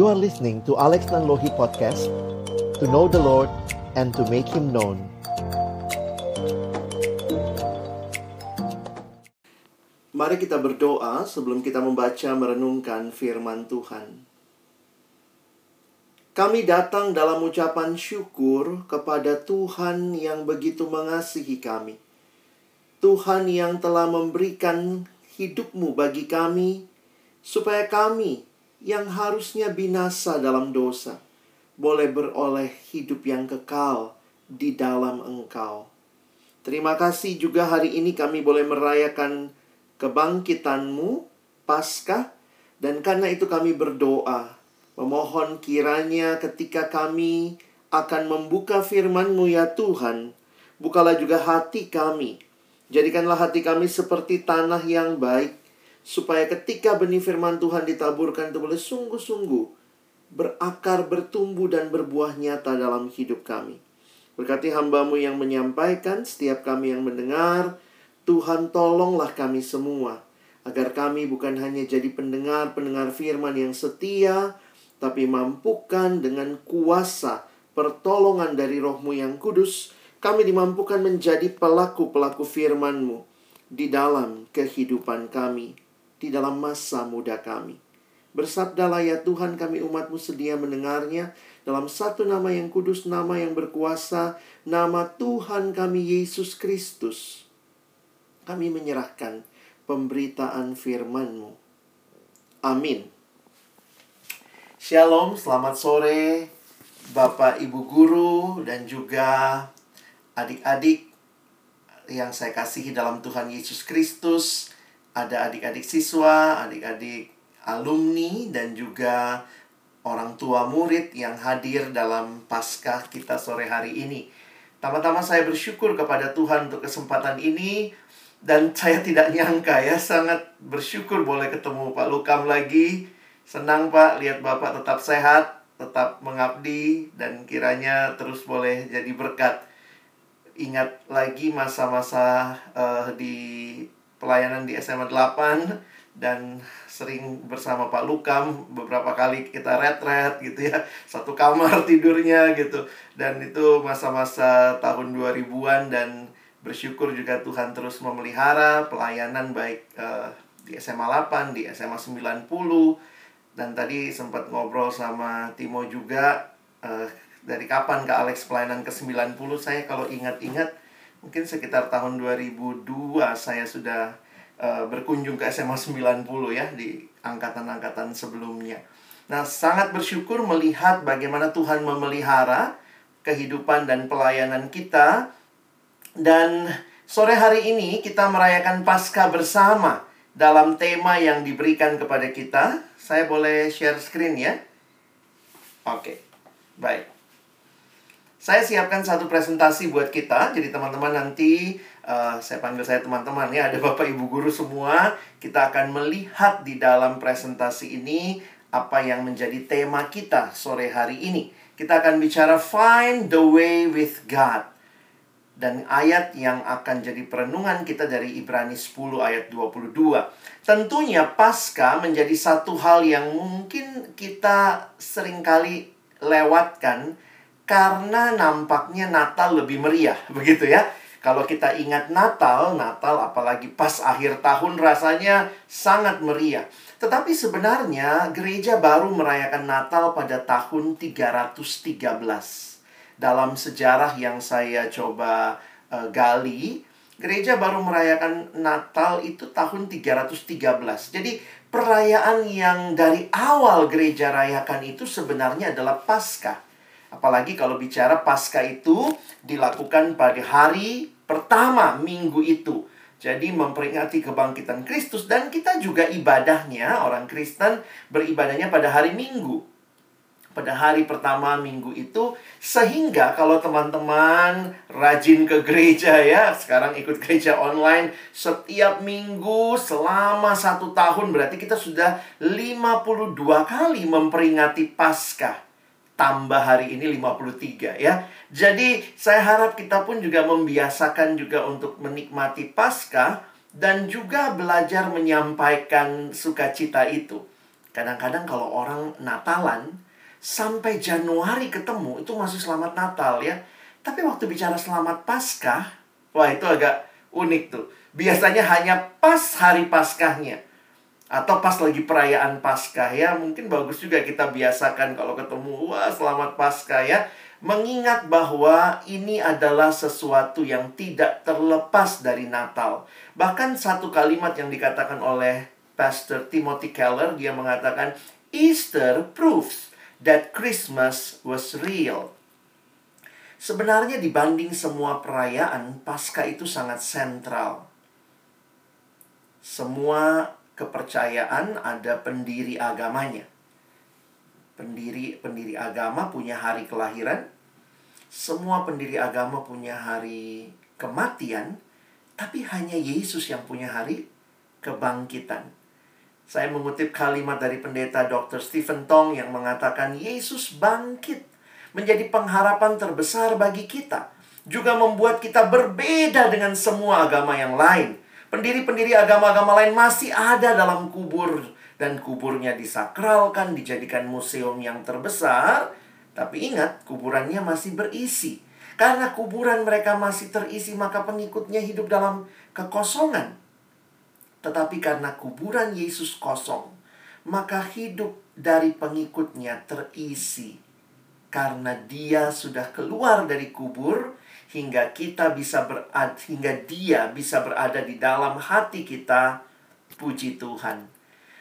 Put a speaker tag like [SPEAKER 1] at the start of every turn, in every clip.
[SPEAKER 1] You are listening to Alex Nanlohi Podcast To know the Lord and to make Him known
[SPEAKER 2] Mari kita berdoa sebelum kita membaca merenungkan firman Tuhan. Kami datang dalam ucapan syukur kepada Tuhan yang begitu mengasihi kami. Tuhan yang telah memberikan hidupmu bagi kami, supaya kami yang harusnya binasa dalam dosa, boleh beroleh hidup yang kekal di dalam Engkau. Terima kasih juga hari ini kami boleh merayakan kebangkitanmu, Paskah, dan karena itu kami berdoa, memohon kiranya ketika kami akan membuka firman-Mu ya Tuhan, bukalah juga hati kami Jadikanlah hati kami seperti tanah yang baik, supaya ketika benih firman Tuhan ditaburkan itu boleh sungguh-sungguh berakar, bertumbuh, dan berbuah nyata dalam hidup kami. Berkati hambamu yang menyampaikan, setiap kami yang mendengar, Tuhan tolonglah kami semua, agar kami bukan hanya jadi pendengar-pendengar firman yang setia, tapi mampukan dengan kuasa pertolongan dari rohmu yang kudus, kami dimampukan menjadi pelaku-pelaku firman-Mu di dalam kehidupan kami, di dalam masa muda kami. Bersabdalah ya Tuhan kami umatmu sedia mendengarnya dalam satu nama yang kudus, nama yang berkuasa, nama Tuhan kami Yesus Kristus. Kami menyerahkan pemberitaan firman-Mu. Amin. Shalom, selamat sore Bapak Ibu Guru dan juga adik-adik yang saya kasihi dalam Tuhan Yesus Kristus, ada adik-adik siswa, adik-adik alumni, dan juga orang tua murid yang hadir dalam Paskah kita sore hari ini. Tama-tama saya bersyukur kepada Tuhan untuk kesempatan ini dan saya tidak nyangka ya sangat bersyukur boleh ketemu Pak Lukam lagi. Senang Pak lihat Bapak tetap sehat, tetap mengabdi dan kiranya terus boleh jadi berkat ingat lagi masa-masa uh, di pelayanan di SMA 8 dan sering bersama Pak Lukam beberapa kali kita retret gitu ya. Satu kamar tidurnya gitu. Dan itu masa-masa tahun 2000-an dan bersyukur juga Tuhan terus memelihara pelayanan baik uh, di SMA 8 di SMA 90 dan tadi sempat ngobrol sama Timo juga uh, dari kapan ke Alex pelayanan ke 90 saya kalau ingat-ingat mungkin sekitar tahun 2002 saya sudah uh, berkunjung ke SMA 90 ya di angkatan-angkatan sebelumnya. Nah, sangat bersyukur melihat bagaimana Tuhan memelihara kehidupan dan pelayanan kita dan sore hari ini kita merayakan Paskah bersama dalam tema yang diberikan kepada kita. Saya boleh share screen ya? Oke. Baik. Saya siapkan satu presentasi buat kita. Jadi teman-teman nanti uh, saya panggil saya teman-teman ya, ada Bapak Ibu guru semua. Kita akan melihat di dalam presentasi ini apa yang menjadi tema kita sore hari ini. Kita akan bicara find the way with God. Dan ayat yang akan jadi perenungan kita dari Ibrani 10 ayat 22. Tentunya pasca menjadi satu hal yang mungkin kita sering kali lewatkan karena nampaknya Natal lebih meriah, begitu ya. Kalau kita ingat Natal, Natal apalagi pas akhir tahun rasanya sangat meriah. Tetapi sebenarnya gereja baru merayakan Natal pada tahun 313. Dalam sejarah yang saya coba uh, gali, gereja baru merayakan Natal itu tahun 313. Jadi perayaan yang dari awal gereja rayakan itu sebenarnya adalah Paskah. Apalagi kalau bicara pasca itu dilakukan pada hari pertama minggu itu. Jadi memperingati kebangkitan Kristus dan kita juga ibadahnya orang Kristen beribadahnya pada hari Minggu. Pada hari pertama minggu itu sehingga kalau teman-teman rajin ke gereja ya sekarang ikut gereja online setiap minggu selama satu tahun berarti kita sudah 52 kali memperingati Paskah tambah hari ini 53 ya. Jadi saya harap kita pun juga membiasakan juga untuk menikmati Paskah dan juga belajar menyampaikan sukacita itu. Kadang-kadang kalau orang Natalan sampai Januari ketemu itu masih selamat Natal ya. Tapi waktu bicara selamat Paskah, wah itu agak unik tuh. Biasanya hanya pas hari Paskahnya atau pas lagi perayaan Paskah ya mungkin bagus juga kita biasakan kalau ketemu wah selamat Paskah ya. Mengingat bahwa ini adalah sesuatu yang tidak terlepas dari Natal. Bahkan satu kalimat yang dikatakan oleh Pastor Timothy Keller dia mengatakan Easter proves that Christmas was real. Sebenarnya dibanding semua perayaan Paskah itu sangat sentral. Semua kepercayaan ada pendiri agamanya. Pendiri pendiri agama punya hari kelahiran. Semua pendiri agama punya hari kematian, tapi hanya Yesus yang punya hari kebangkitan. Saya mengutip kalimat dari pendeta Dr. Stephen Tong yang mengatakan Yesus bangkit menjadi pengharapan terbesar bagi kita. Juga membuat kita berbeda dengan semua agama yang lain. Pendiri-pendiri agama-agama lain masih ada dalam kubur dan kuburnya disakralkan, dijadikan museum yang terbesar. Tapi ingat, kuburannya masih berisi. Karena kuburan mereka masih terisi, maka pengikutnya hidup dalam kekosongan. Tetapi karena kuburan Yesus kosong, maka hidup dari pengikutnya terisi. Karena dia sudah keluar dari kubur, hingga kita bisa berada hingga dia bisa berada di dalam hati kita puji Tuhan.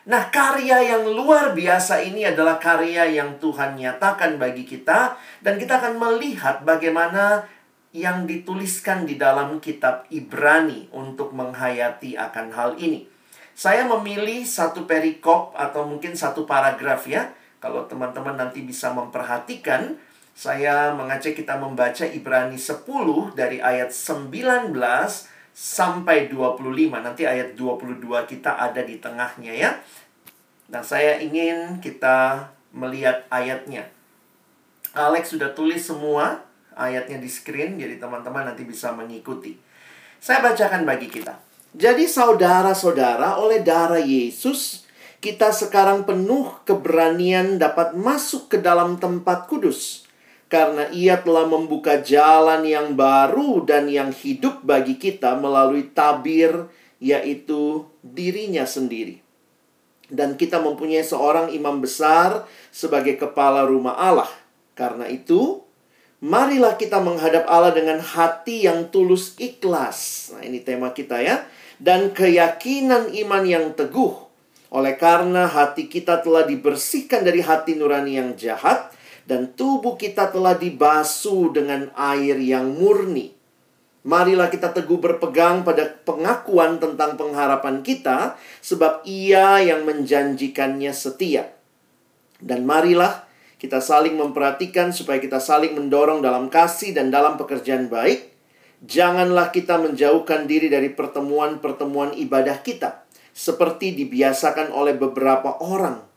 [SPEAKER 2] Nah, karya yang luar biasa ini adalah karya yang Tuhan nyatakan bagi kita dan kita akan melihat bagaimana yang dituliskan di dalam kitab Ibrani untuk menghayati akan hal ini. Saya memilih satu perikop atau mungkin satu paragraf ya. Kalau teman-teman nanti bisa memperhatikan, saya mengajak kita membaca Ibrani 10 dari ayat 19 sampai 25. Nanti ayat 22 kita ada di tengahnya ya. Nah, saya ingin kita melihat ayatnya. Alex sudah tulis semua ayatnya di screen, jadi teman-teman nanti bisa mengikuti. Saya bacakan bagi kita. Jadi saudara-saudara, oleh darah Yesus, kita sekarang penuh keberanian dapat masuk ke dalam tempat kudus karena ia telah membuka jalan yang baru dan yang hidup bagi kita melalui tabir, yaitu dirinya sendiri. Dan kita mempunyai seorang imam besar sebagai kepala rumah Allah. Karena itu, marilah kita menghadap Allah dengan hati yang tulus ikhlas. Nah, ini tema kita ya. Dan keyakinan iman yang teguh. Oleh karena hati kita telah dibersihkan dari hati nurani yang jahat, dan tubuh kita telah dibasuh dengan air yang murni. Marilah kita teguh berpegang pada pengakuan tentang pengharapan kita, sebab Ia yang menjanjikannya setia. Dan marilah kita saling memperhatikan supaya kita saling mendorong dalam kasih dan dalam pekerjaan baik. Janganlah kita menjauhkan diri dari pertemuan-pertemuan ibadah kita, seperti dibiasakan oleh beberapa orang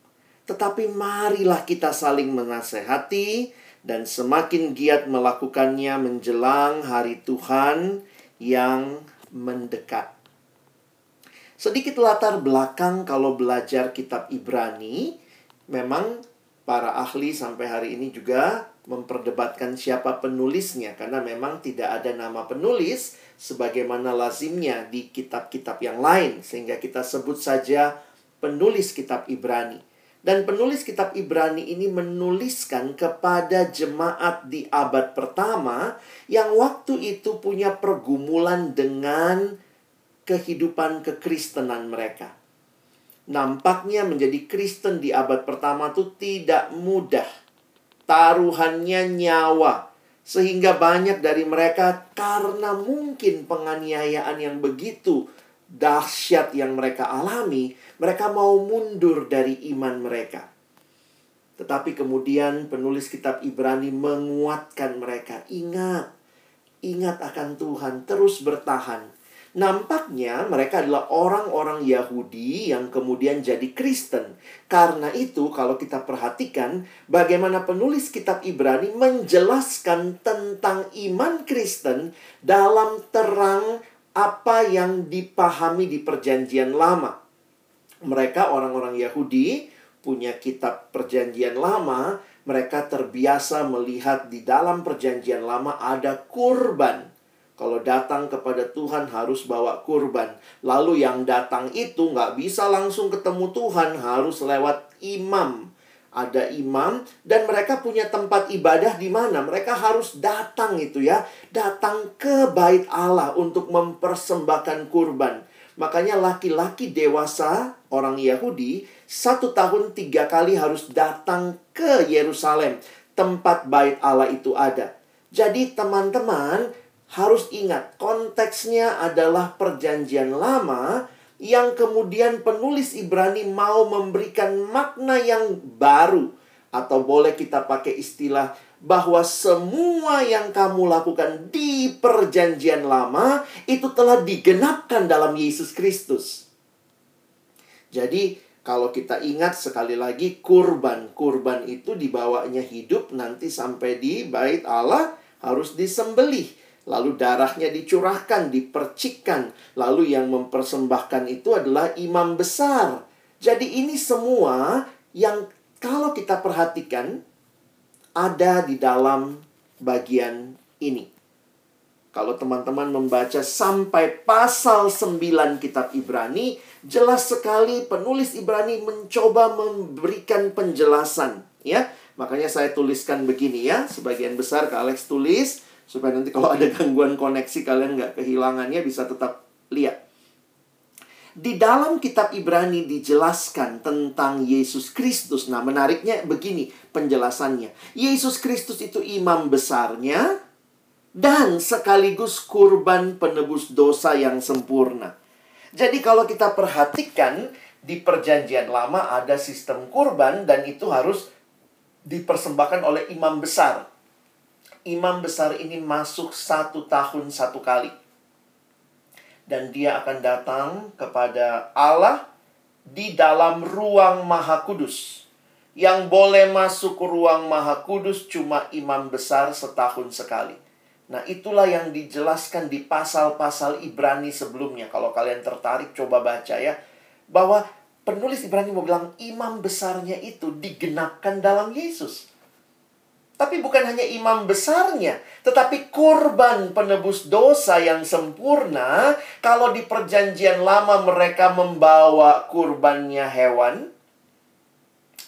[SPEAKER 2] tetapi marilah kita saling menasehati dan semakin giat melakukannya menjelang hari Tuhan yang mendekat. Sedikit latar belakang kalau belajar kitab Ibrani, memang para ahli sampai hari ini juga memperdebatkan siapa penulisnya karena memang tidak ada nama penulis sebagaimana lazimnya di kitab-kitab yang lain sehingga kita sebut saja penulis kitab Ibrani. Dan penulis kitab Ibrani ini menuliskan kepada jemaat di abad pertama yang waktu itu punya pergumulan dengan kehidupan kekristenan mereka. Nampaknya menjadi Kristen di abad pertama itu tidak mudah. Taruhannya nyawa. Sehingga banyak dari mereka karena mungkin penganiayaan yang begitu dahsyat yang mereka alami, mereka mau mundur dari iman mereka. Tetapi kemudian penulis kitab Ibrani menguatkan mereka. Ingat, ingat akan Tuhan, terus bertahan. Nampaknya mereka adalah orang-orang Yahudi yang kemudian jadi Kristen. Karena itu, kalau kita perhatikan bagaimana penulis kitab Ibrani menjelaskan tentang iman Kristen dalam terang apa yang dipahami di Perjanjian Lama. Mereka, orang-orang Yahudi, punya kitab Perjanjian Lama, mereka terbiasa melihat di dalam Perjanjian Lama ada kurban. Kalau datang kepada Tuhan harus bawa kurban. Lalu yang datang itu nggak bisa langsung ketemu Tuhan, harus lewat imam. Ada imam dan mereka punya tempat ibadah di mana mereka harus datang itu ya, datang ke bait Allah untuk mempersembahkan kurban. Makanya laki-laki dewasa orang Yahudi satu tahun tiga kali harus datang ke Yerusalem, tempat bait Allah itu ada. Jadi teman-teman harus ingat konteksnya adalah perjanjian lama yang kemudian penulis Ibrani mau memberikan makna yang baru atau boleh kita pakai istilah bahwa semua yang kamu lakukan di perjanjian lama itu telah digenapkan dalam Yesus Kristus. Jadi kalau kita ingat sekali lagi kurban, kurban itu dibawanya hidup nanti sampai di bait Allah harus disembelih. Lalu darahnya dicurahkan, dipercikkan. Lalu yang mempersembahkan itu adalah imam besar. Jadi ini semua yang kalau kita perhatikan ada di dalam bagian ini. Kalau teman-teman membaca sampai pasal 9 kitab Ibrani, jelas sekali penulis Ibrani mencoba memberikan penjelasan, ya. Makanya saya tuliskan begini ya, sebagian besar ke Alex tulis supaya nanti kalau ada gangguan koneksi kalian nggak kehilangannya bisa tetap lihat. Di dalam kitab Ibrani dijelaskan tentang Yesus Kristus. Nah, menariknya begini penjelasannya. Yesus Kristus itu imam besarnya dan sekaligus kurban penebus dosa yang sempurna. Jadi kalau kita perhatikan di perjanjian lama ada sistem kurban dan itu harus dipersembahkan oleh imam besar. Imam besar ini masuk satu tahun satu kali dan dia akan datang kepada Allah di dalam ruang Maha Kudus. Yang boleh masuk ke ruang Maha Kudus cuma imam besar setahun sekali. Nah, itulah yang dijelaskan di pasal-pasal Ibrani sebelumnya. Kalau kalian tertarik, coba baca ya. Bahwa penulis Ibrani mau bilang imam besarnya itu digenapkan dalam Yesus. Tapi bukan hanya imam besarnya, tetapi kurban penebus dosa yang sempurna. Kalau di Perjanjian Lama mereka membawa kurbannya hewan,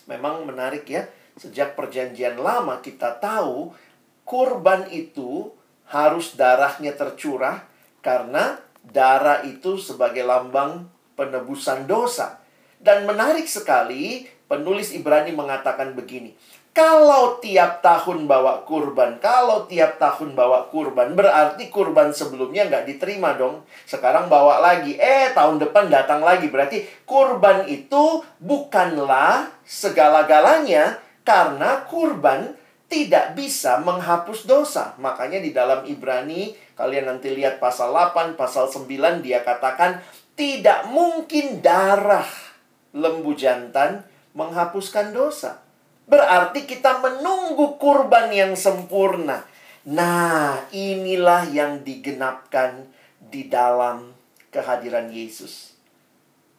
[SPEAKER 2] memang menarik ya. Sejak Perjanjian Lama kita tahu kurban itu harus darahnya tercurah karena darah itu sebagai lambang penebusan dosa. Dan menarik sekali, penulis Ibrani mengatakan begini: kalau tiap tahun bawa kurban, kalau tiap tahun bawa kurban, berarti kurban sebelumnya nggak diterima dong. Sekarang bawa lagi, eh tahun depan datang lagi. Berarti kurban itu bukanlah segala-galanya karena kurban tidak bisa menghapus dosa. Makanya di dalam Ibrani, kalian nanti lihat pasal 8, pasal 9, dia katakan, tidak mungkin darah lembu jantan menghapuskan dosa. Berarti kita menunggu kurban yang sempurna. Nah, inilah yang digenapkan di dalam kehadiran Yesus.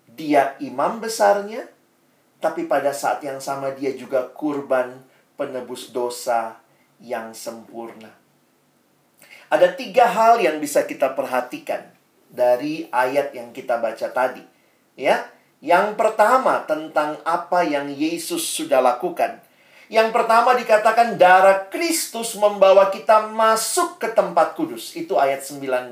[SPEAKER 2] Dia imam besarnya, tapi pada saat yang sama dia juga kurban penebus dosa yang sempurna. Ada tiga hal yang bisa kita perhatikan dari ayat yang kita baca tadi. Ya, yang pertama tentang apa yang Yesus sudah lakukan. Yang pertama dikatakan darah Kristus membawa kita masuk ke tempat kudus. Itu ayat 19.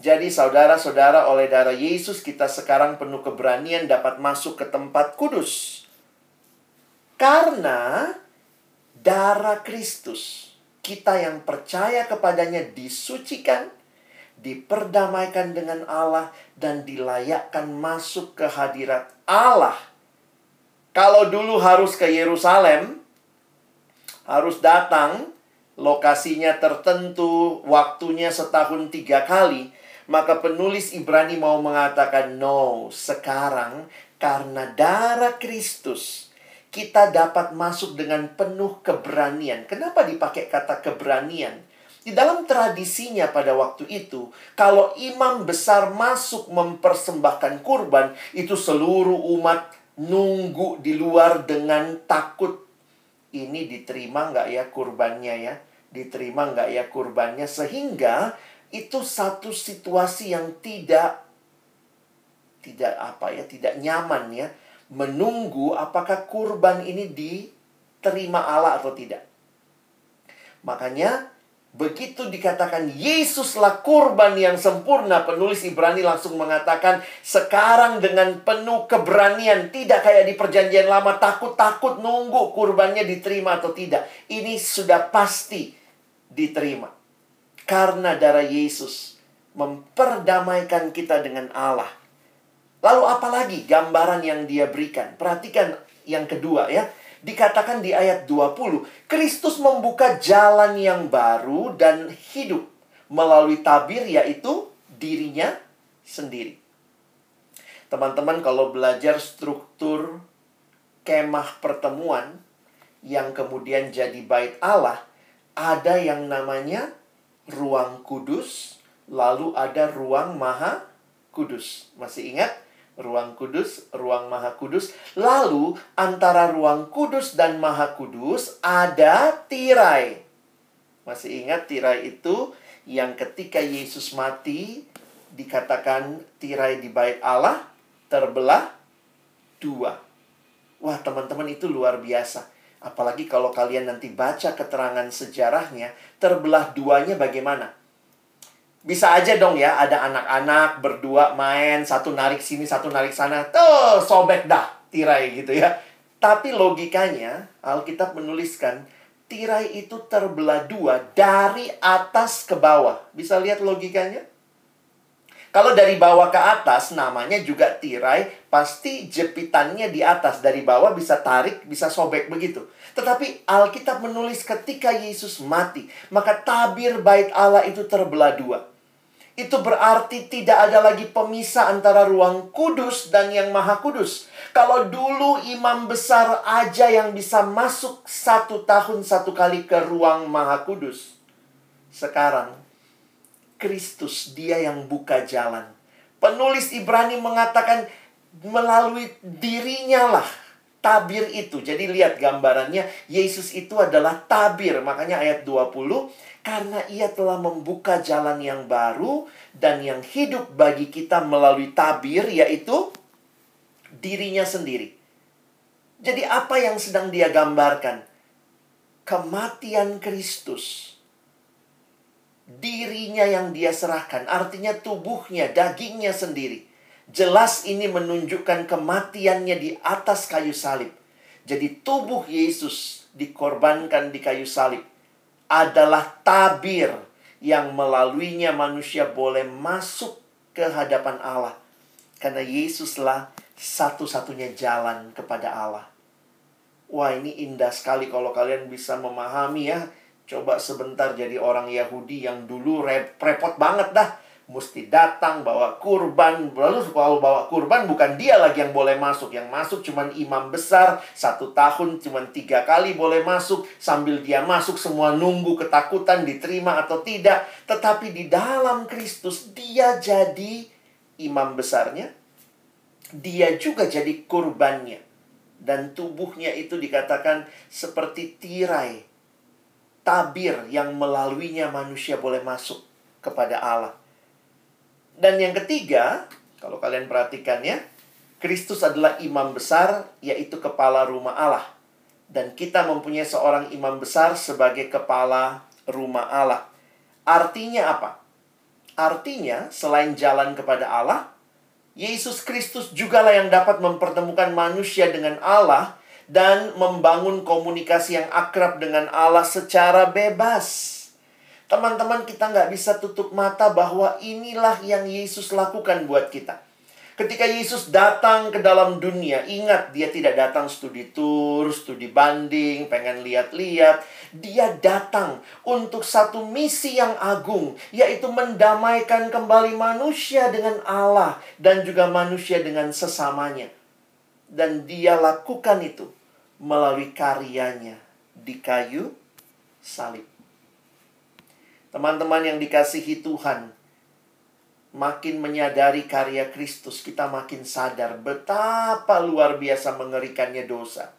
[SPEAKER 2] Jadi saudara-saudara oleh darah Yesus kita sekarang penuh keberanian dapat masuk ke tempat kudus. Karena darah Kristus kita yang percaya kepadanya disucikan diperdamaikan dengan Allah, dan dilayakkan masuk ke hadirat Allah. Kalau dulu harus ke Yerusalem, harus datang, lokasinya tertentu, waktunya setahun tiga kali, maka penulis Ibrani mau mengatakan, no, sekarang karena darah Kristus, kita dapat masuk dengan penuh keberanian. Kenapa dipakai kata keberanian? Di dalam tradisinya pada waktu itu, kalau imam besar masuk mempersembahkan kurban, itu seluruh umat nunggu di luar dengan takut ini diterima nggak ya kurbannya ya? Diterima nggak ya kurbannya? Sehingga itu satu situasi yang tidak tidak apa ya tidak nyaman ya menunggu apakah kurban ini diterima Allah atau tidak. Makanya Begitu dikatakan Yesuslah kurban yang sempurna, penulis Ibrani langsung mengatakan sekarang dengan penuh keberanian, tidak kayak di perjanjian lama takut-takut nunggu kurbannya diterima atau tidak. Ini sudah pasti diterima. Karena darah Yesus memperdamaikan kita dengan Allah. Lalu apalagi gambaran yang dia berikan? Perhatikan yang kedua ya dikatakan di ayat 20, Kristus membuka jalan yang baru dan hidup melalui tabir yaitu dirinya sendiri. Teman-teman kalau belajar struktur kemah pertemuan yang kemudian jadi bait Allah, ada yang namanya ruang kudus, lalu ada ruang maha kudus. Masih ingat? Ruang kudus, ruang maha kudus. Lalu antara ruang kudus dan maha kudus ada tirai. Masih ingat tirai itu yang ketika Yesus mati dikatakan tirai di bait Allah terbelah dua. Wah, teman-teman itu luar biasa. Apalagi kalau kalian nanti baca keterangan sejarahnya, terbelah duanya bagaimana? Bisa aja dong ya, ada anak-anak berdua main, satu narik sini, satu narik sana. Tuh, sobek dah tirai gitu ya. Tapi logikanya, Alkitab menuliskan, tirai itu terbelah dua dari atas ke bawah. Bisa lihat logikanya? Kalau dari bawah ke atas, namanya juga tirai, pasti jepitannya di atas. Dari bawah bisa tarik, bisa sobek begitu. Tetapi Alkitab menulis ketika Yesus mati, maka tabir bait Allah itu terbelah dua itu berarti tidak ada lagi pemisah antara ruang kudus dan yang maha kudus. Kalau dulu imam besar aja yang bisa masuk satu tahun satu kali ke ruang maha kudus. Sekarang, Kristus dia yang buka jalan. Penulis Ibrani mengatakan melalui dirinya lah tabir itu. Jadi lihat gambarannya, Yesus itu adalah tabir. Makanya ayat 20, karena ia telah membuka jalan yang baru dan yang hidup bagi kita melalui tabir yaitu dirinya sendiri. Jadi apa yang sedang dia gambarkan? Kematian Kristus. Dirinya yang dia serahkan, artinya tubuhnya, dagingnya sendiri. Jelas ini menunjukkan kematiannya di atas kayu salib. Jadi tubuh Yesus dikorbankan di kayu salib adalah tabir yang melaluinya manusia boleh masuk ke hadapan Allah. Karena Yesuslah satu-satunya jalan kepada Allah. Wah ini indah sekali kalau kalian bisa memahami ya. Coba sebentar jadi orang Yahudi yang dulu repot banget dah. Mesti datang bawa kurban. Lalu kalau bawa kurban bukan dia lagi yang boleh masuk. Yang masuk cuman imam besar satu tahun cuman tiga kali boleh masuk. Sambil dia masuk semua nunggu ketakutan diterima atau tidak. Tetapi di dalam Kristus dia jadi imam besarnya. Dia juga jadi kurbannya. Dan tubuhnya itu dikatakan seperti tirai tabir yang melaluinya manusia boleh masuk kepada Allah dan yang ketiga, kalau kalian perhatikan ya, Kristus adalah imam besar, yaitu kepala rumah Allah. Dan kita mempunyai seorang imam besar sebagai kepala rumah Allah. Artinya apa? Artinya, selain jalan kepada Allah, Yesus Kristus jugalah yang dapat mempertemukan manusia dengan Allah dan membangun komunikasi yang akrab dengan Allah secara bebas. Teman-teman kita nggak bisa tutup mata bahwa inilah yang Yesus lakukan buat kita. Ketika Yesus datang ke dalam dunia, ingat dia tidak datang studi tour, studi banding, pengen lihat-lihat. Dia datang untuk satu misi yang agung, yaitu mendamaikan kembali manusia dengan Allah dan juga manusia dengan sesamanya. Dan dia lakukan itu melalui karyanya di kayu salib. Teman-teman yang dikasihi Tuhan, makin menyadari karya Kristus, kita makin sadar betapa luar biasa mengerikannya dosa.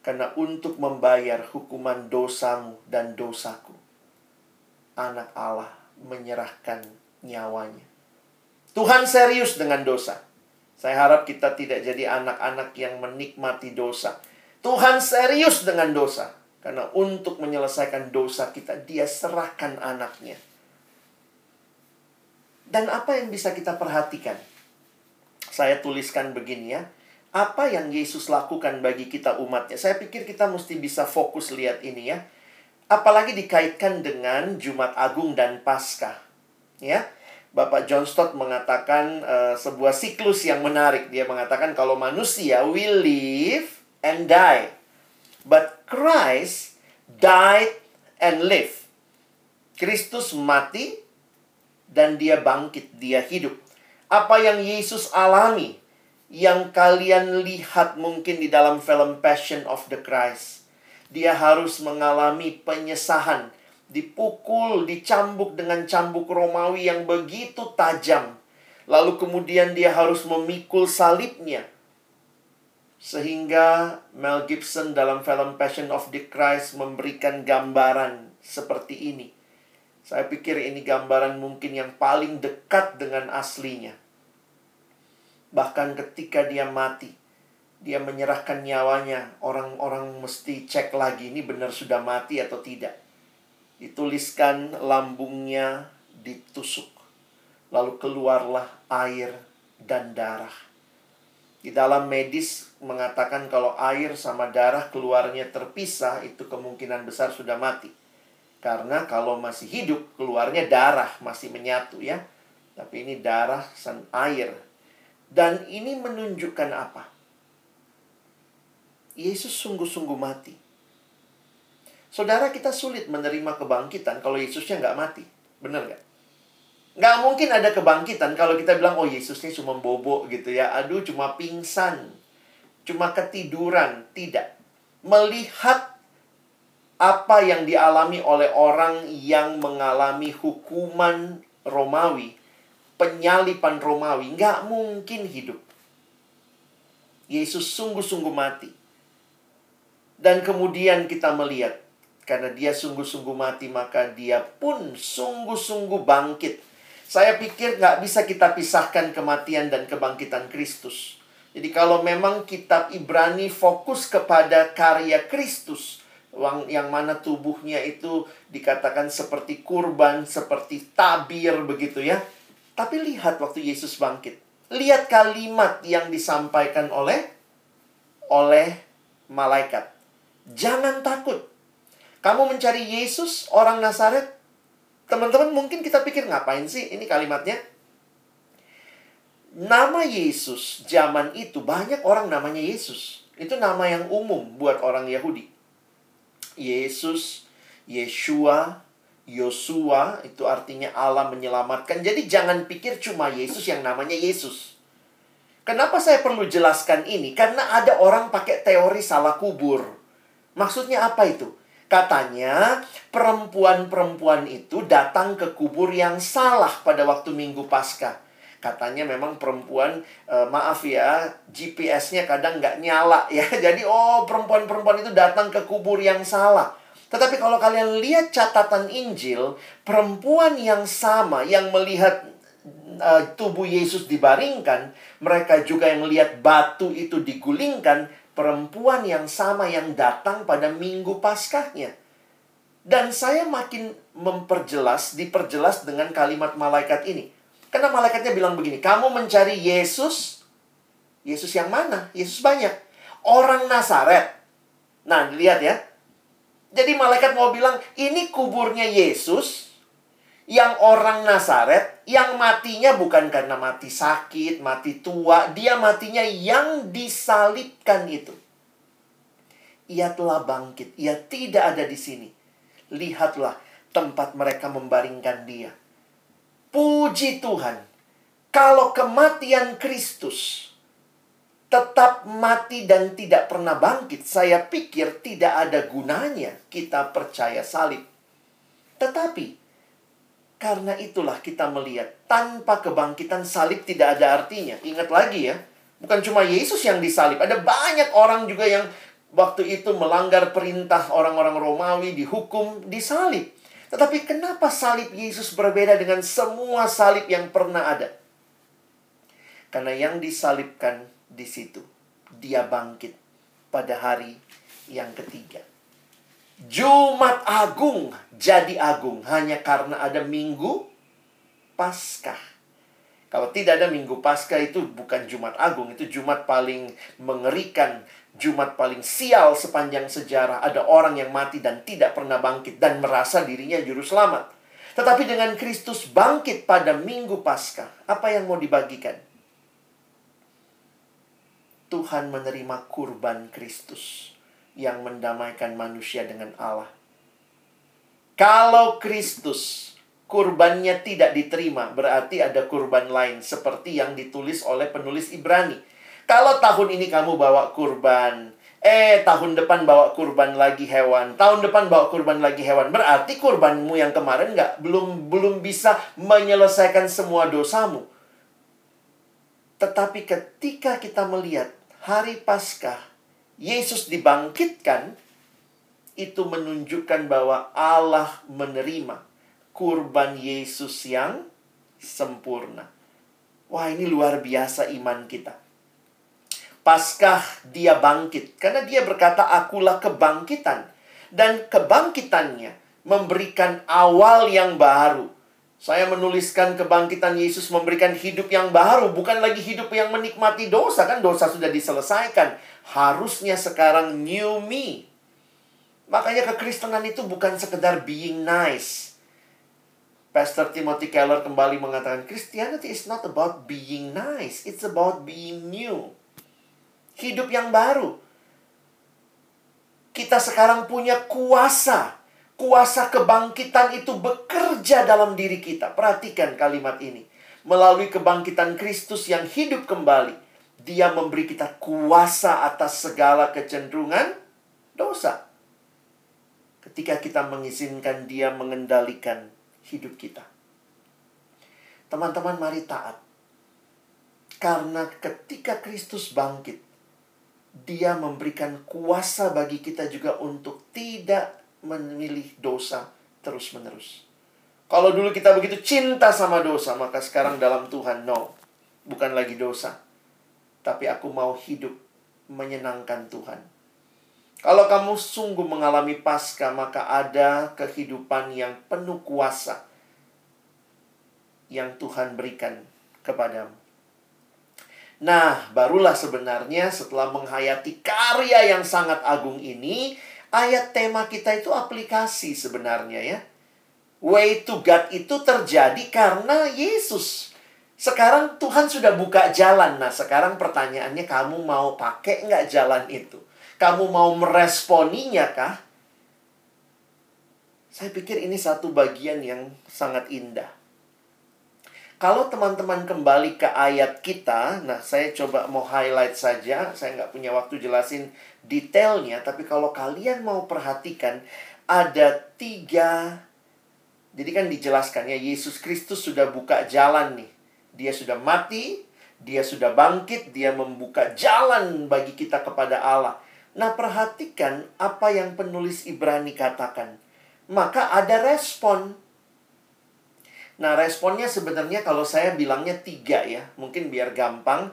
[SPEAKER 2] Karena untuk membayar hukuman dosamu dan dosaku, anak Allah menyerahkan nyawanya. Tuhan serius dengan dosa. Saya harap kita tidak jadi anak-anak yang menikmati dosa. Tuhan serius dengan dosa. Karena untuk menyelesaikan dosa kita, dia serahkan anaknya. Dan apa yang bisa kita perhatikan? Saya tuliskan begini ya apa yang Yesus lakukan bagi kita umatnya. Saya pikir kita mesti bisa fokus lihat ini ya. Apalagi dikaitkan dengan Jumat Agung dan Paskah. Ya. Bapak John Stott mengatakan uh, sebuah siklus yang menarik. Dia mengatakan kalau manusia will live and die. But Christ died and live. Kristus mati dan dia bangkit, dia hidup. Apa yang Yesus alami yang kalian lihat mungkin di dalam film Passion of the Christ. Dia harus mengalami penyesahan, dipukul, dicambuk dengan cambuk Romawi yang begitu tajam. Lalu kemudian dia harus memikul salibnya. Sehingga Mel Gibson dalam film Passion of the Christ memberikan gambaran seperti ini. Saya pikir ini gambaran mungkin yang paling dekat dengan aslinya. Bahkan ketika dia mati, dia menyerahkan nyawanya. Orang-orang mesti cek lagi ini benar sudah mati atau tidak. Dituliskan lambungnya ditusuk. Lalu keluarlah air dan darah. Di dalam medis mengatakan kalau air sama darah keluarnya terpisah itu kemungkinan besar sudah mati. Karena kalau masih hidup keluarnya darah masih menyatu ya. Tapi ini darah dan air dan ini menunjukkan apa? Yesus sungguh-sungguh mati. Saudara kita sulit menerima kebangkitan kalau Yesusnya nggak mati. Benar nggak? Nggak mungkin ada kebangkitan kalau kita bilang, oh Yesusnya cuma bobo gitu ya. Aduh cuma pingsan. Cuma ketiduran. Tidak. Melihat apa yang dialami oleh orang yang mengalami hukuman Romawi penyalipan Romawi nggak mungkin hidup. Yesus sungguh-sungguh mati. Dan kemudian kita melihat, karena dia sungguh-sungguh mati, maka dia pun sungguh-sungguh bangkit. Saya pikir nggak bisa kita pisahkan kematian dan kebangkitan Kristus. Jadi kalau memang kitab Ibrani fokus kepada karya Kristus, yang mana tubuhnya itu dikatakan seperti kurban, seperti tabir begitu ya tapi lihat waktu Yesus bangkit. Lihat kalimat yang disampaikan oleh oleh malaikat. Jangan takut. Kamu mencari Yesus, orang Nazaret. Teman-teman mungkin kita pikir ngapain sih ini kalimatnya? Nama Yesus zaman itu banyak orang namanya Yesus. Itu nama yang umum buat orang Yahudi. Yesus, Yeshua, Yosua itu artinya Allah menyelamatkan. Jadi jangan pikir cuma Yesus yang namanya Yesus. Kenapa saya perlu jelaskan ini? Karena ada orang pakai teori salah kubur. Maksudnya apa itu? Katanya perempuan-perempuan itu datang ke kubur yang salah pada waktu Minggu Paskah. Katanya memang perempuan, e, maaf ya, GPS-nya kadang nggak nyala ya. Jadi oh perempuan-perempuan itu datang ke kubur yang salah. Tetapi kalau kalian lihat catatan Injil, perempuan yang sama yang melihat uh, tubuh Yesus dibaringkan, mereka juga yang melihat batu itu digulingkan, perempuan yang sama yang datang pada minggu Paskahnya. Dan saya makin memperjelas, diperjelas dengan kalimat malaikat ini. Karena malaikatnya bilang begini, kamu mencari Yesus, Yesus yang mana? Yesus banyak. Orang Nazaret. Nah, lihat ya, jadi malaikat mau bilang, ini kuburnya Yesus yang orang Nazaret yang matinya bukan karena mati sakit, mati tua, dia matinya yang disalibkan itu. Ia telah bangkit, ia tidak ada di sini. Lihatlah tempat mereka membaringkan dia. Puji Tuhan, kalau kematian Kristus tetap mati dan tidak pernah bangkit, saya pikir tidak ada gunanya kita percaya salib. Tetapi, Karena itulah kita melihat tanpa kebangkitan salib tidak ada artinya. Ingat lagi ya, bukan cuma Yesus yang disalib, ada banyak orang juga yang waktu itu melanggar perintah orang-orang Romawi dihukum disalib. Tetapi kenapa salib Yesus berbeda dengan semua salib yang pernah ada? Karena yang disalibkan di situ, dia bangkit pada hari yang ketiga. Jumat Agung jadi agung hanya karena ada Minggu Paskah. Kalau tidak ada Minggu Paskah itu bukan Jumat Agung, itu Jumat paling mengerikan, Jumat paling sial sepanjang sejarah. Ada orang yang mati dan tidak pernah bangkit dan merasa dirinya juru selamat. Tetapi dengan Kristus bangkit pada Minggu Paskah, apa yang mau dibagikan? Tuhan menerima kurban Kristus yang mendamaikan manusia dengan Allah. Kalau Kristus kurbannya tidak diterima, berarti ada kurban lain seperti yang ditulis oleh penulis Ibrani. Kalau tahun ini kamu bawa kurban, eh tahun depan bawa kurban lagi hewan, tahun depan bawa kurban lagi hewan, berarti kurbanmu yang kemarin nggak belum belum bisa menyelesaikan semua dosamu. Tetapi ketika kita melihat hari Paskah Yesus dibangkitkan, itu menunjukkan bahwa Allah menerima kurban Yesus yang sempurna. Wah, ini luar biasa iman kita. Paskah dia bangkit karena dia berkata akulah kebangkitan dan kebangkitannya memberikan awal yang baru. Saya menuliskan kebangkitan Yesus memberikan hidup yang baru, bukan lagi hidup yang menikmati dosa kan dosa sudah diselesaikan harusnya sekarang new me. Makanya kekristenan itu bukan sekedar being nice. Pastor Timothy Keller kembali mengatakan, Christianity is not about being nice, it's about being new. Hidup yang baru. Kita sekarang punya kuasa. Kuasa kebangkitan itu bekerja dalam diri kita. Perhatikan kalimat ini. Melalui kebangkitan Kristus yang hidup kembali dia memberi kita kuasa atas segala kecenderungan dosa. Ketika kita mengizinkan Dia mengendalikan hidup kita. Teman-teman, mari taat. Karena ketika Kristus bangkit, Dia memberikan kuasa bagi kita juga untuk tidak memilih dosa terus-menerus. Kalau dulu kita begitu cinta sama dosa, maka sekarang dalam Tuhan, no. Bukan lagi dosa tapi aku mau hidup menyenangkan Tuhan. Kalau kamu sungguh mengalami pasca, maka ada kehidupan yang penuh kuasa yang Tuhan berikan kepadamu. Nah, barulah sebenarnya setelah menghayati karya yang sangat agung ini, ayat tema kita itu aplikasi sebenarnya ya. Way to God itu terjadi karena Yesus. Sekarang Tuhan sudah buka jalan. Nah, sekarang pertanyaannya kamu mau pakai nggak jalan itu? Kamu mau meresponinya kah? Saya pikir ini satu bagian yang sangat indah. Kalau teman-teman kembali ke ayat kita, nah saya coba mau highlight saja. Saya nggak punya waktu jelasin detailnya, tapi kalau kalian mau perhatikan, ada tiga. Jadi kan dijelaskan ya, Yesus Kristus sudah buka jalan nih dia sudah mati, dia sudah bangkit, dia membuka jalan bagi kita kepada Allah. Nah, perhatikan apa yang penulis Ibrani katakan. Maka ada respon. Nah, responnya sebenarnya kalau saya bilangnya tiga ya. Mungkin biar gampang.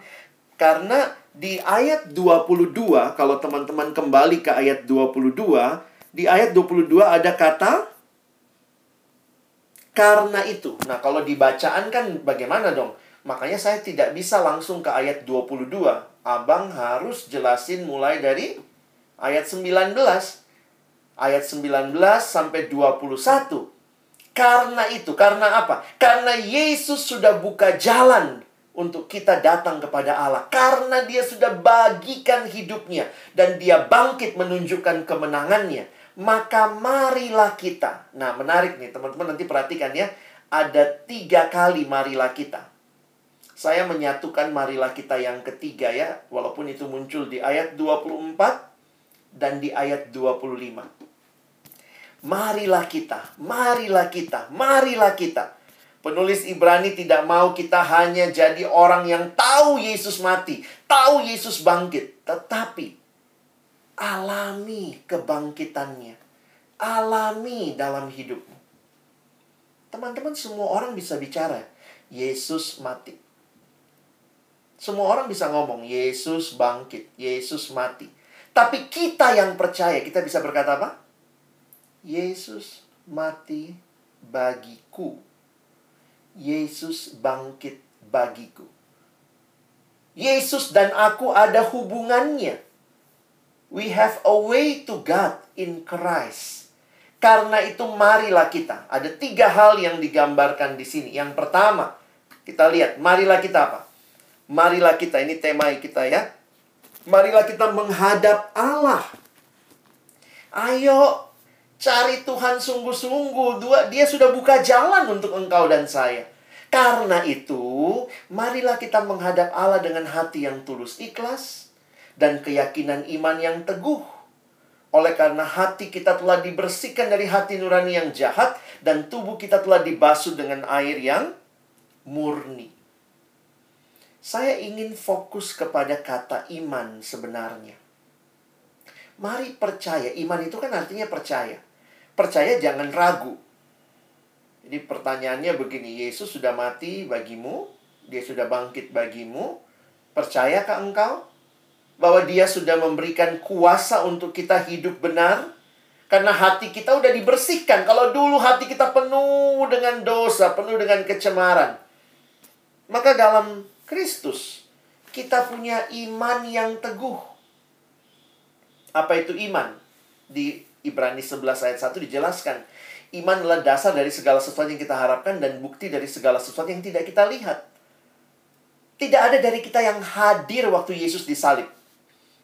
[SPEAKER 2] Karena di ayat 22, kalau teman-teman kembali ke ayat 22, di ayat 22 ada kata karena itu. Nah, kalau dibacaan kan bagaimana dong? Makanya saya tidak bisa langsung ke ayat 22. Abang harus jelasin mulai dari ayat 19. Ayat 19 sampai 21. Karena itu, karena apa? Karena Yesus sudah buka jalan untuk kita datang kepada Allah. Karena dia sudah bagikan hidupnya. Dan dia bangkit menunjukkan kemenangannya maka marilah kita. Nah, menarik nih, teman-teman nanti perhatikan ya. Ada tiga kali marilah kita. Saya menyatukan marilah kita yang ketiga ya, walaupun itu muncul di ayat 24 dan di ayat 25. Marilah kita, marilah kita, marilah kita. Penulis Ibrani tidak mau kita hanya jadi orang yang tahu Yesus mati, tahu Yesus bangkit, tetapi alami kebangkitannya, alami dalam hidupmu. Teman-teman, semua orang bisa bicara, Yesus mati. Semua orang bisa ngomong, Yesus bangkit, Yesus mati. Tapi kita yang percaya, kita bisa berkata apa? Yesus mati bagiku. Yesus bangkit bagiku. Yesus dan aku ada hubungannya. We have a way to God in Christ. Karena itu marilah kita. Ada tiga hal yang digambarkan di sini. Yang pertama, kita lihat, marilah kita apa? Marilah kita, ini tema kita ya. Marilah kita menghadap Allah. Ayo, cari Tuhan sungguh-sungguh. Dua, dia sudah buka jalan untuk engkau dan saya. Karena itu, marilah kita menghadap Allah dengan hati yang tulus ikhlas dan keyakinan iman yang teguh. Oleh karena hati kita telah dibersihkan dari hati nurani yang jahat dan tubuh kita telah dibasuh dengan air yang murni. Saya ingin fokus kepada kata iman sebenarnya. Mari percaya. Iman itu kan artinya percaya. Percaya jangan ragu. Jadi pertanyaannya begini, Yesus sudah mati bagimu, dia sudah bangkit bagimu, percayakah engkau bahwa dia sudah memberikan kuasa untuk kita hidup benar? Karena hati kita udah dibersihkan. Kalau dulu hati kita penuh dengan dosa, penuh dengan kecemaran. Maka dalam Kristus kita punya iman yang teguh. Apa itu iman? Di Ibrani 11 ayat 1 dijelaskan Iman adalah dasar dari segala sesuatu yang kita harapkan dan bukti dari segala sesuatu yang tidak kita lihat. Tidak ada dari kita yang hadir waktu Yesus disalib.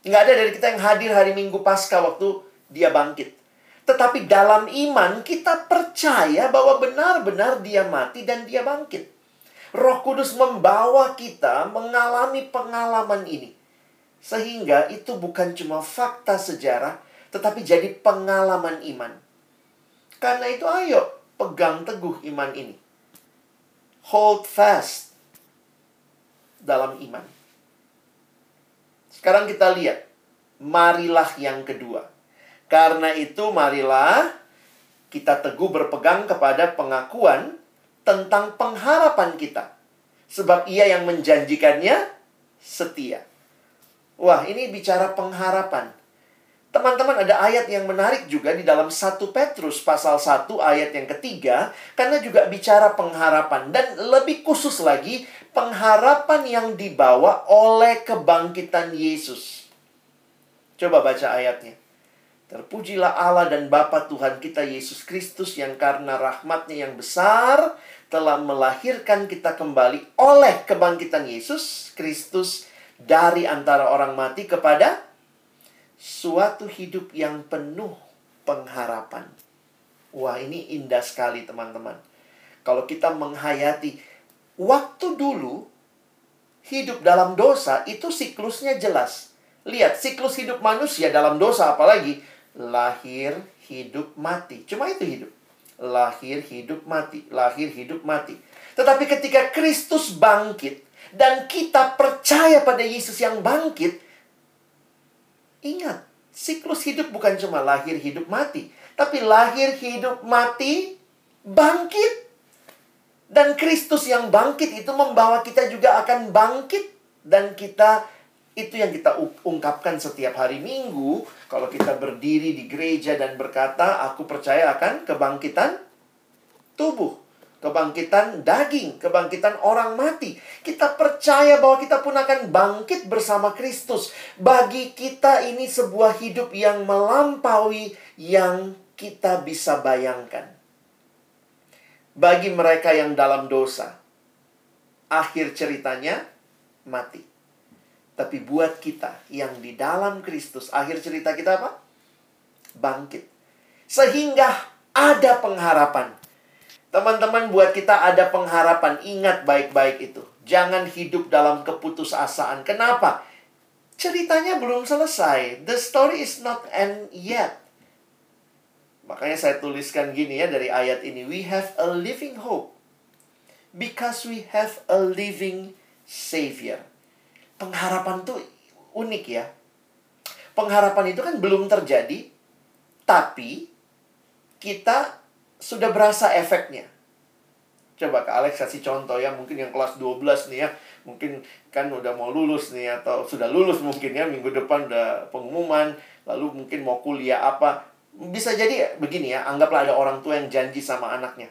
[SPEAKER 2] Nggak ada dari kita yang hadir hari Minggu Paskah waktu dia bangkit. Tetapi dalam iman kita percaya bahwa benar-benar dia mati dan dia bangkit. Roh Kudus membawa kita mengalami pengalaman ini. Sehingga itu bukan cuma fakta sejarah, tetapi jadi pengalaman iman. Karena itu ayo pegang teguh iman ini. Hold fast dalam iman. Sekarang kita lihat. Marilah yang kedua. Karena itu marilah kita teguh berpegang kepada pengakuan tentang pengharapan kita. Sebab ia yang menjanjikannya setia. Wah, ini bicara pengharapan. Teman-teman ada ayat yang menarik juga di dalam 1 Petrus pasal 1 ayat yang ketiga karena juga bicara pengharapan dan lebih khusus lagi pengharapan yang dibawa oleh kebangkitan Yesus. Coba baca ayatnya. Terpujilah Allah dan Bapa Tuhan kita Yesus Kristus yang karena rahmatnya yang besar telah melahirkan kita kembali oleh kebangkitan Yesus Kristus dari antara orang mati kepada suatu hidup yang penuh pengharapan. Wah, ini indah sekali, teman-teman. Kalau kita menghayati waktu dulu hidup dalam dosa itu siklusnya jelas. Lihat, siklus hidup manusia dalam dosa apalagi lahir, hidup, mati. Cuma itu hidup. Lahir, hidup, mati. Lahir, hidup, mati. Tetapi ketika Kristus bangkit dan kita percaya pada Yesus yang bangkit, Ingat, siklus hidup bukan cuma lahir, hidup, mati. Tapi lahir, hidup, mati, bangkit. Dan Kristus yang bangkit itu membawa kita juga akan bangkit. Dan kita, itu yang kita ungkapkan setiap hari Minggu. Kalau kita berdiri di gereja dan berkata, aku percaya akan kebangkitan tubuh kebangkitan daging, kebangkitan orang mati. Kita percaya bahwa kita pun akan bangkit bersama Kristus. Bagi kita ini sebuah hidup yang melampaui yang kita bisa bayangkan. Bagi mereka yang dalam dosa, akhir ceritanya mati. Tapi buat kita yang di dalam Kristus, akhir cerita kita apa? Bangkit. Sehingga ada pengharapan Teman-teman buat kita ada pengharapan. Ingat baik-baik itu. Jangan hidup dalam keputusasaan. Kenapa? Ceritanya belum selesai. The story is not end yet. Makanya saya tuliskan gini ya dari ayat ini. We have a living hope. Because we have a living Savior. Pengharapan tuh unik ya. Pengharapan itu kan belum terjadi, tapi kita sudah berasa efeknya. Coba Kak Alex kasih contoh ya, mungkin yang kelas 12 nih ya. Mungkin kan udah mau lulus nih atau sudah lulus mungkin ya, minggu depan udah pengumuman, lalu mungkin mau kuliah apa. Bisa jadi begini ya, anggaplah ada orang tua yang janji sama anaknya.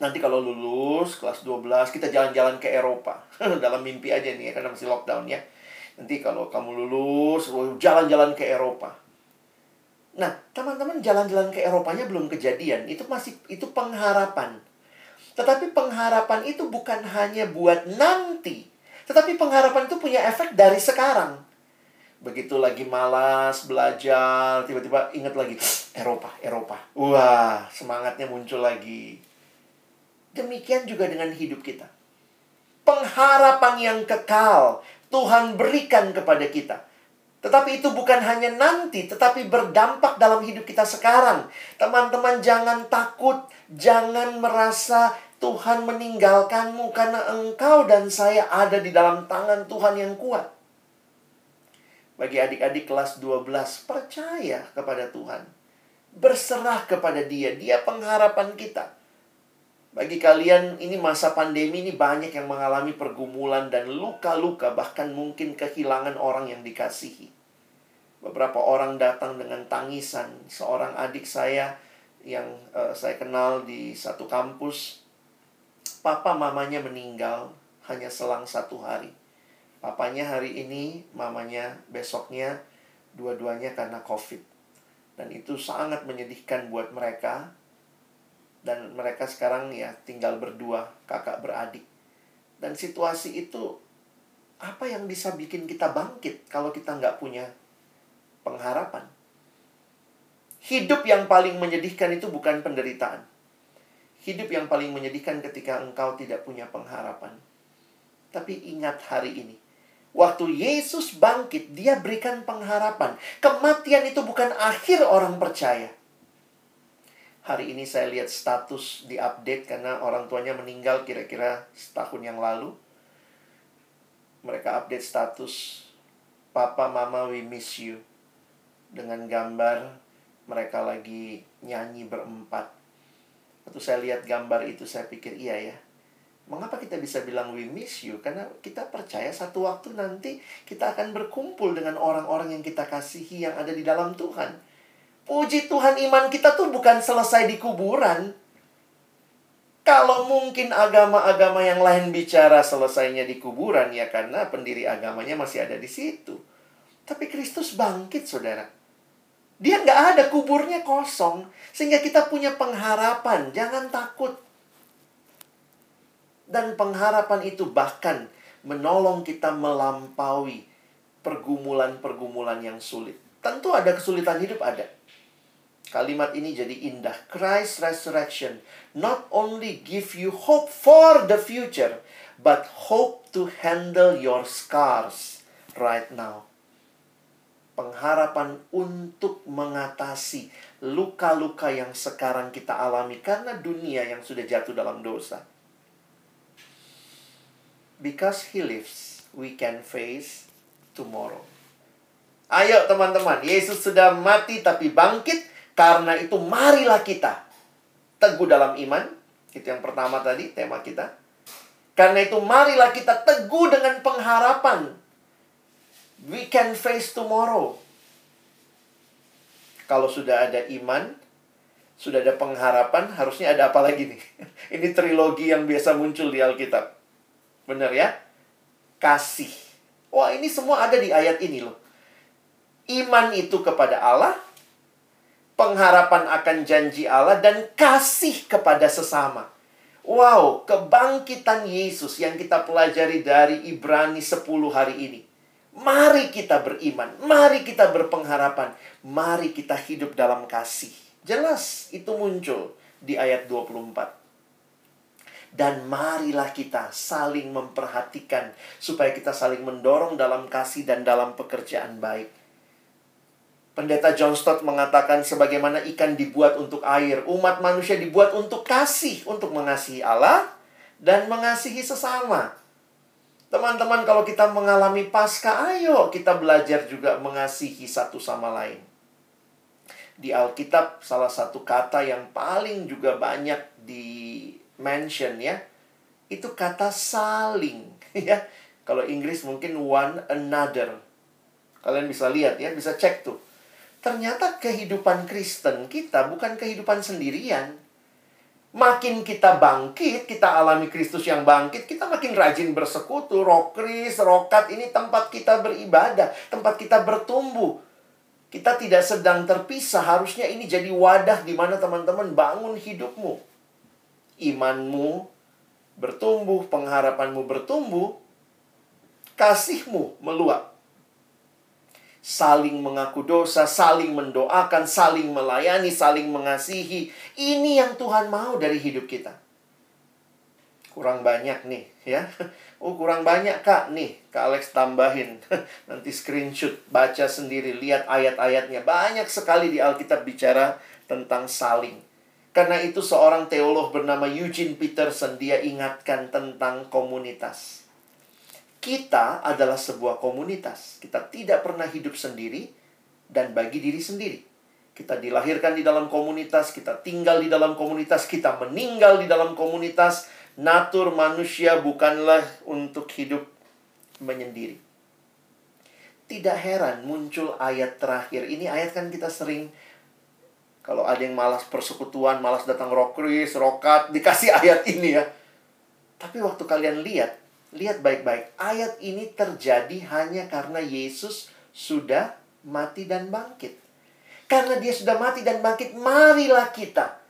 [SPEAKER 2] Nanti kalau lulus kelas 12 kita jalan-jalan ke Eropa. Dalam mimpi aja nih ya, karena masih lockdown ya. Nanti kalau kamu lulus, jalan-jalan ke Eropa. Nah, teman-teman jalan-jalan ke Eropanya belum kejadian. Itu masih itu pengharapan. Tetapi pengharapan itu bukan hanya buat nanti. Tetapi pengharapan itu punya efek dari sekarang. Begitu lagi malas belajar, tiba-tiba ingat lagi Eropa, Eropa. Wah, semangatnya muncul lagi. Demikian juga dengan hidup kita. Pengharapan yang kekal Tuhan berikan kepada kita. Tetapi itu bukan hanya nanti, tetapi berdampak dalam hidup kita sekarang. Teman-teman jangan takut, jangan merasa Tuhan meninggalkanmu karena engkau dan saya ada di dalam tangan Tuhan yang kuat. Bagi adik-adik kelas 12, percaya kepada Tuhan. Berserah kepada dia, dia pengharapan kita. Bagi kalian ini masa pandemi ini banyak yang mengalami pergumulan dan luka-luka bahkan mungkin kehilangan orang yang dikasihi. Beberapa orang datang dengan tangisan. Seorang adik saya yang uh, saya kenal di satu kampus, papa mamanya meninggal hanya selang satu hari. Papanya hari ini, mamanya besoknya, dua-duanya karena COVID. Dan itu sangat menyedihkan buat mereka dan mereka sekarang ya tinggal berdua kakak beradik. Dan situasi itu apa yang bisa bikin kita bangkit kalau kita nggak punya pengharapan? Hidup yang paling menyedihkan itu bukan penderitaan. Hidup yang paling menyedihkan ketika engkau tidak punya pengharapan. Tapi ingat hari ini Waktu Yesus bangkit, dia berikan pengharapan. Kematian itu bukan akhir orang percaya hari ini saya lihat status di update karena orang tuanya meninggal kira-kira setahun yang lalu. Mereka update status Papa Mama we miss you dengan gambar mereka lagi nyanyi berempat. Waktu saya lihat gambar itu saya pikir iya ya. Mengapa kita bisa bilang we miss you? Karena kita percaya satu waktu nanti kita akan berkumpul dengan orang-orang yang kita kasihi yang ada di dalam Tuhan. Puji Tuhan iman kita tuh bukan selesai di kuburan. Kalau mungkin agama-agama yang lain bicara selesainya di kuburan ya karena pendiri agamanya masih ada di situ. Tapi Kristus bangkit, saudara. Dia nggak ada kuburnya kosong. Sehingga kita punya pengharapan. Jangan takut. Dan pengharapan itu bahkan menolong kita melampaui pergumulan-pergumulan yang sulit. Tentu ada kesulitan hidup, ada. Kalimat ini jadi indah. Christ resurrection not only give you hope for the future, but hope to handle your scars right now. Pengharapan untuk mengatasi luka-luka yang sekarang kita alami karena dunia yang sudah jatuh dalam dosa. Because he lives, we can face tomorrow. Ayo teman-teman, Yesus sudah mati tapi bangkit karena itu marilah kita teguh dalam iman. Itu yang pertama tadi tema kita. Karena itu marilah kita teguh dengan pengharapan. We can face tomorrow. Kalau sudah ada iman, sudah ada pengharapan, harusnya ada apa lagi nih? Ini trilogi yang biasa muncul di Alkitab. Benar ya? Kasih. Wah, ini semua ada di ayat ini loh. Iman itu kepada Allah, pengharapan akan janji Allah, dan kasih kepada sesama. Wow, kebangkitan Yesus yang kita pelajari dari Ibrani 10 hari ini. Mari kita beriman, mari kita berpengharapan, mari kita hidup dalam kasih. Jelas itu muncul di ayat 24. Dan marilah kita saling memperhatikan supaya kita saling mendorong dalam kasih dan dalam pekerjaan baik Pendeta John Stott mengatakan sebagaimana ikan dibuat untuk air, umat manusia dibuat untuk kasih, untuk mengasihi Allah dan mengasihi sesama. Teman-teman, kalau kita mengalami pasca, ayo kita belajar juga mengasihi satu sama lain. Di Alkitab, salah satu kata yang paling juga banyak di mention ya, itu kata saling. ya Kalau Inggris mungkin one another. Kalian bisa lihat ya, bisa cek tuh. Ternyata kehidupan Kristen kita bukan kehidupan sendirian Makin kita bangkit, kita alami Kristus yang bangkit, kita makin rajin bersekutu. Rokris, rokat, ini tempat kita beribadah, tempat kita bertumbuh. Kita tidak sedang terpisah, harusnya ini jadi wadah di mana teman-teman bangun hidupmu. Imanmu bertumbuh, pengharapanmu bertumbuh, kasihmu meluap saling mengaku dosa, saling mendoakan, saling melayani, saling mengasihi. Ini yang Tuhan mau dari hidup kita. Kurang banyak nih, ya. Oh, kurang banyak, Kak. Nih, Kak Alex tambahin. Nanti screenshot, baca sendiri, lihat ayat-ayatnya. Banyak sekali di Alkitab bicara tentang saling. Karena itu seorang teolog bernama Eugene Peterson, dia ingatkan tentang komunitas kita adalah sebuah komunitas. Kita tidak pernah hidup sendiri dan bagi diri sendiri. Kita dilahirkan di dalam komunitas, kita tinggal di dalam komunitas, kita meninggal di dalam komunitas. Natur manusia bukanlah untuk hidup menyendiri. Tidak heran muncul ayat terakhir. Ini ayat kan kita sering kalau ada yang malas persekutuan, malas datang rokris, rokat, dikasih ayat ini ya. Tapi waktu kalian lihat, Lihat baik-baik, ayat ini terjadi hanya karena Yesus sudah mati dan bangkit. Karena dia sudah mati dan bangkit, marilah kita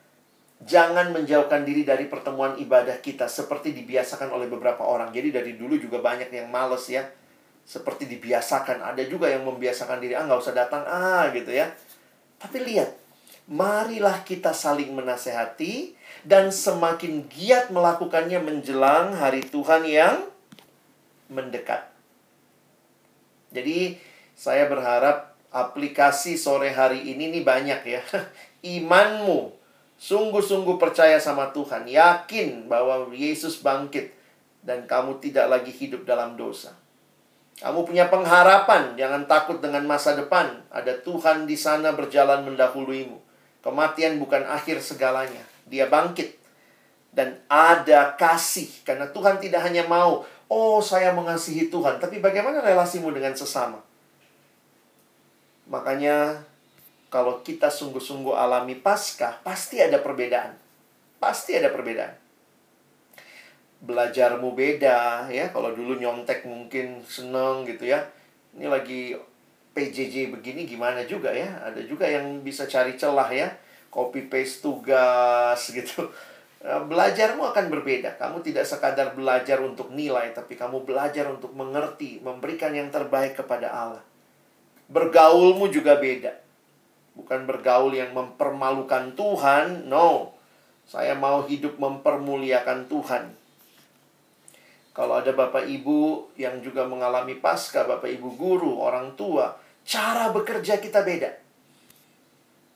[SPEAKER 2] jangan menjauhkan diri dari pertemuan ibadah kita seperti dibiasakan oleh beberapa orang. Jadi dari dulu juga banyak yang males ya. Seperti dibiasakan. Ada juga yang membiasakan diri, ah nggak usah datang, ah gitu ya. Tapi lihat, marilah kita saling menasehati dan semakin giat melakukannya menjelang hari Tuhan yang mendekat. Jadi saya berharap aplikasi sore hari ini nih banyak ya. Imanmu sungguh-sungguh percaya sama Tuhan, yakin bahwa Yesus bangkit dan kamu tidak lagi hidup dalam dosa. Kamu punya pengharapan, jangan takut dengan masa depan. Ada Tuhan di sana berjalan mendahuluimu. Kematian bukan akhir segalanya. Dia bangkit. Dan ada kasih. Karena Tuhan tidak hanya mau Oh, saya mengasihi Tuhan, tapi bagaimana relasimu dengan sesama? Makanya kalau kita sungguh-sungguh alami Paskah, pasti ada perbedaan. Pasti ada perbedaan. Belajarmu beda ya. Kalau dulu nyontek mungkin seneng gitu ya. Ini lagi PJJ begini gimana juga ya. Ada juga yang bisa cari celah ya. Copy paste tugas gitu. Eh, belajarmu akan berbeda. Kamu tidak sekadar belajar untuk nilai, tapi kamu belajar untuk mengerti, memberikan yang terbaik kepada Allah. Bergaulmu juga beda. Bukan bergaul yang mempermalukan Tuhan, no. Saya mau hidup mempermuliakan Tuhan. Kalau ada Bapak Ibu yang juga mengalami pasca, Bapak Ibu guru, orang tua, cara bekerja kita beda.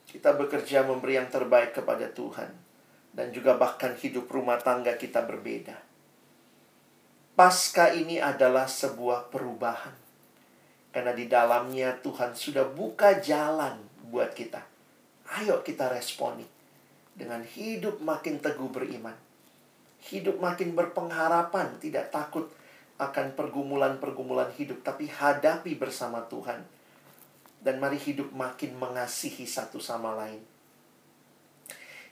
[SPEAKER 2] Kita bekerja memberi yang terbaik kepada Tuhan dan juga bahkan hidup rumah tangga kita berbeda. Pasca ini adalah sebuah perubahan. Karena di dalamnya Tuhan sudah buka jalan buat kita. Ayo kita responi dengan hidup makin teguh beriman. Hidup makin berpengharapan, tidak takut akan pergumulan-pergumulan hidup, tapi hadapi bersama Tuhan. Dan mari hidup makin mengasihi satu sama lain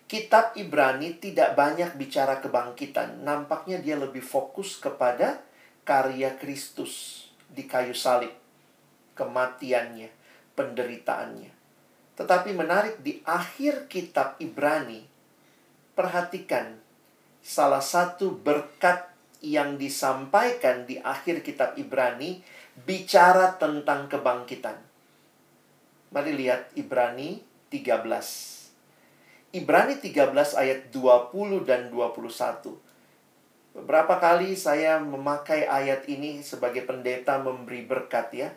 [SPEAKER 2] kitab Ibrani tidak banyak bicara kebangkitan. Nampaknya dia lebih fokus kepada karya Kristus di kayu salib, kematiannya, penderitaannya. Tetapi menarik di akhir kitab Ibrani, perhatikan salah satu berkat yang disampaikan di akhir kitab Ibrani bicara tentang kebangkitan. Mari lihat Ibrani 13. Ibrani 13 ayat 20 dan 21. Beberapa kali saya memakai ayat ini sebagai pendeta memberi berkat ya.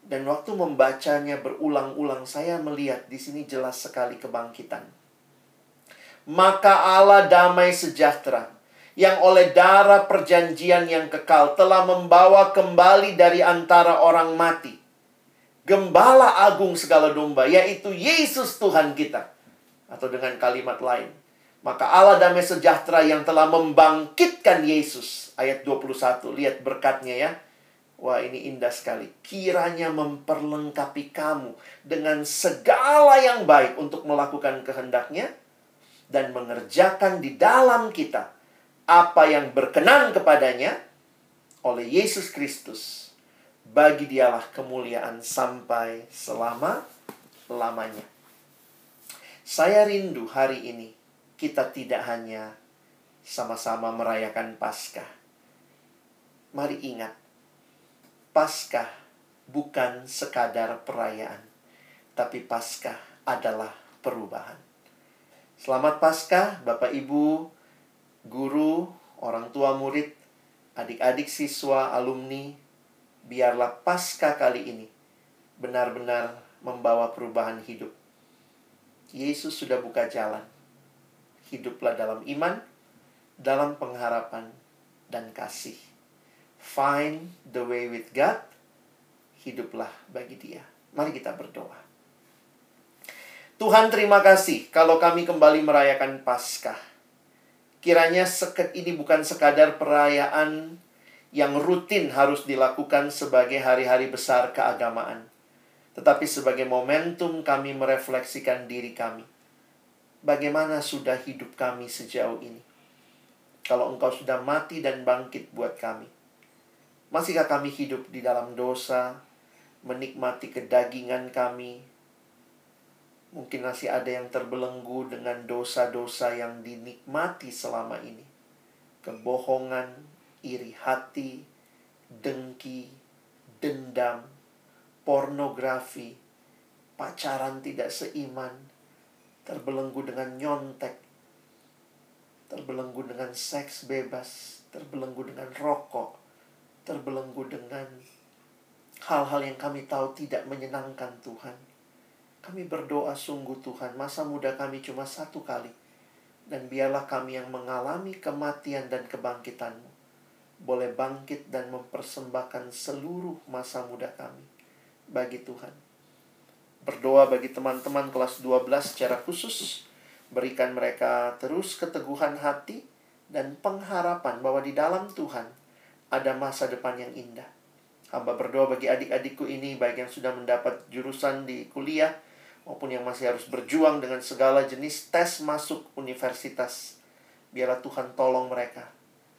[SPEAKER 2] Dan waktu membacanya berulang-ulang saya melihat di sini jelas sekali kebangkitan. Maka Allah damai sejahtera yang oleh darah perjanjian yang kekal telah membawa kembali dari antara orang mati. Gembala agung segala domba, yaitu Yesus Tuhan kita. Atau dengan kalimat lain, maka Allah damai sejahtera yang telah membangkitkan Yesus. Ayat 21, lihat berkatnya ya. Wah ini indah sekali. Kiranya memperlengkapi kamu dengan segala yang baik untuk melakukan kehendaknya dan mengerjakan di dalam kita apa yang berkenan kepadanya oleh Yesus Kristus. Bagi dialah kemuliaan sampai selama-lamanya. Saya rindu hari ini kita tidak hanya sama-sama merayakan Paskah. Mari ingat, Paskah bukan sekadar perayaan, tapi Paskah adalah perubahan. Selamat Paskah, Bapak Ibu, guru, orang tua murid, adik-adik siswa, alumni, biarlah pasca kali ini benar-benar membawa perubahan hidup. Yesus sudah buka jalan. Hiduplah dalam iman, dalam pengharapan, dan kasih. Find the way with God. Hiduplah bagi dia. Mari kita berdoa. Tuhan terima kasih kalau kami kembali merayakan Paskah Kiranya seket ini bukan sekadar perayaan yang rutin harus dilakukan sebagai hari-hari besar keagamaan, tetapi sebagai momentum kami merefleksikan diri kami. Bagaimana sudah hidup kami sejauh ini? Kalau engkau sudah mati dan bangkit buat kami, masihkah kami hidup di dalam dosa, menikmati kedagingan kami, Mungkin masih ada yang terbelenggu dengan dosa-dosa yang dinikmati selama ini. Kebohongan, iri hati, dengki, dendam, pornografi, pacaran tidak seiman, terbelenggu dengan nyontek, terbelenggu dengan seks bebas, terbelenggu dengan rokok, terbelenggu dengan hal-hal yang kami tahu tidak menyenangkan Tuhan. Kami berdoa sungguh Tuhan, masa muda kami cuma satu kali. Dan biarlah kami yang mengalami kematian dan kebangkitanmu. Boleh bangkit dan mempersembahkan seluruh masa muda kami bagi Tuhan. Berdoa bagi teman-teman kelas 12 secara khusus. Berikan mereka terus keteguhan hati dan pengharapan bahwa di dalam Tuhan ada masa depan yang indah. Hamba berdoa bagi adik-adikku ini, baik yang sudah mendapat jurusan di kuliah, maupun yang masih harus berjuang dengan segala jenis tes masuk universitas. Biarlah Tuhan tolong mereka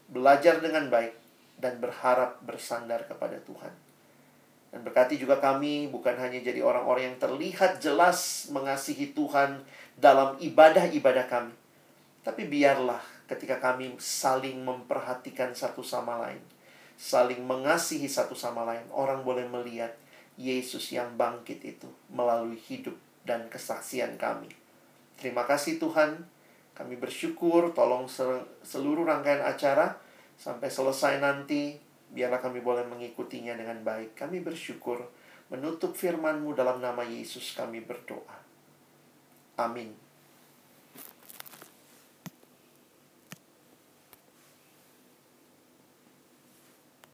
[SPEAKER 2] belajar dengan baik dan berharap bersandar kepada Tuhan. Dan berkati juga kami bukan hanya jadi orang-orang yang terlihat jelas mengasihi Tuhan dalam ibadah-ibadah kami. Tapi biarlah ketika kami saling memperhatikan satu sama lain. Saling mengasihi satu sama lain. Orang boleh melihat Yesus yang bangkit itu melalui hidup dan kesaksian kami. Terima kasih Tuhan. Kami bersyukur tolong seluruh rangkaian acara sampai selesai nanti biarlah kami boleh mengikutinya dengan baik. Kami bersyukur menutup firman-Mu dalam nama Yesus kami berdoa. Amin.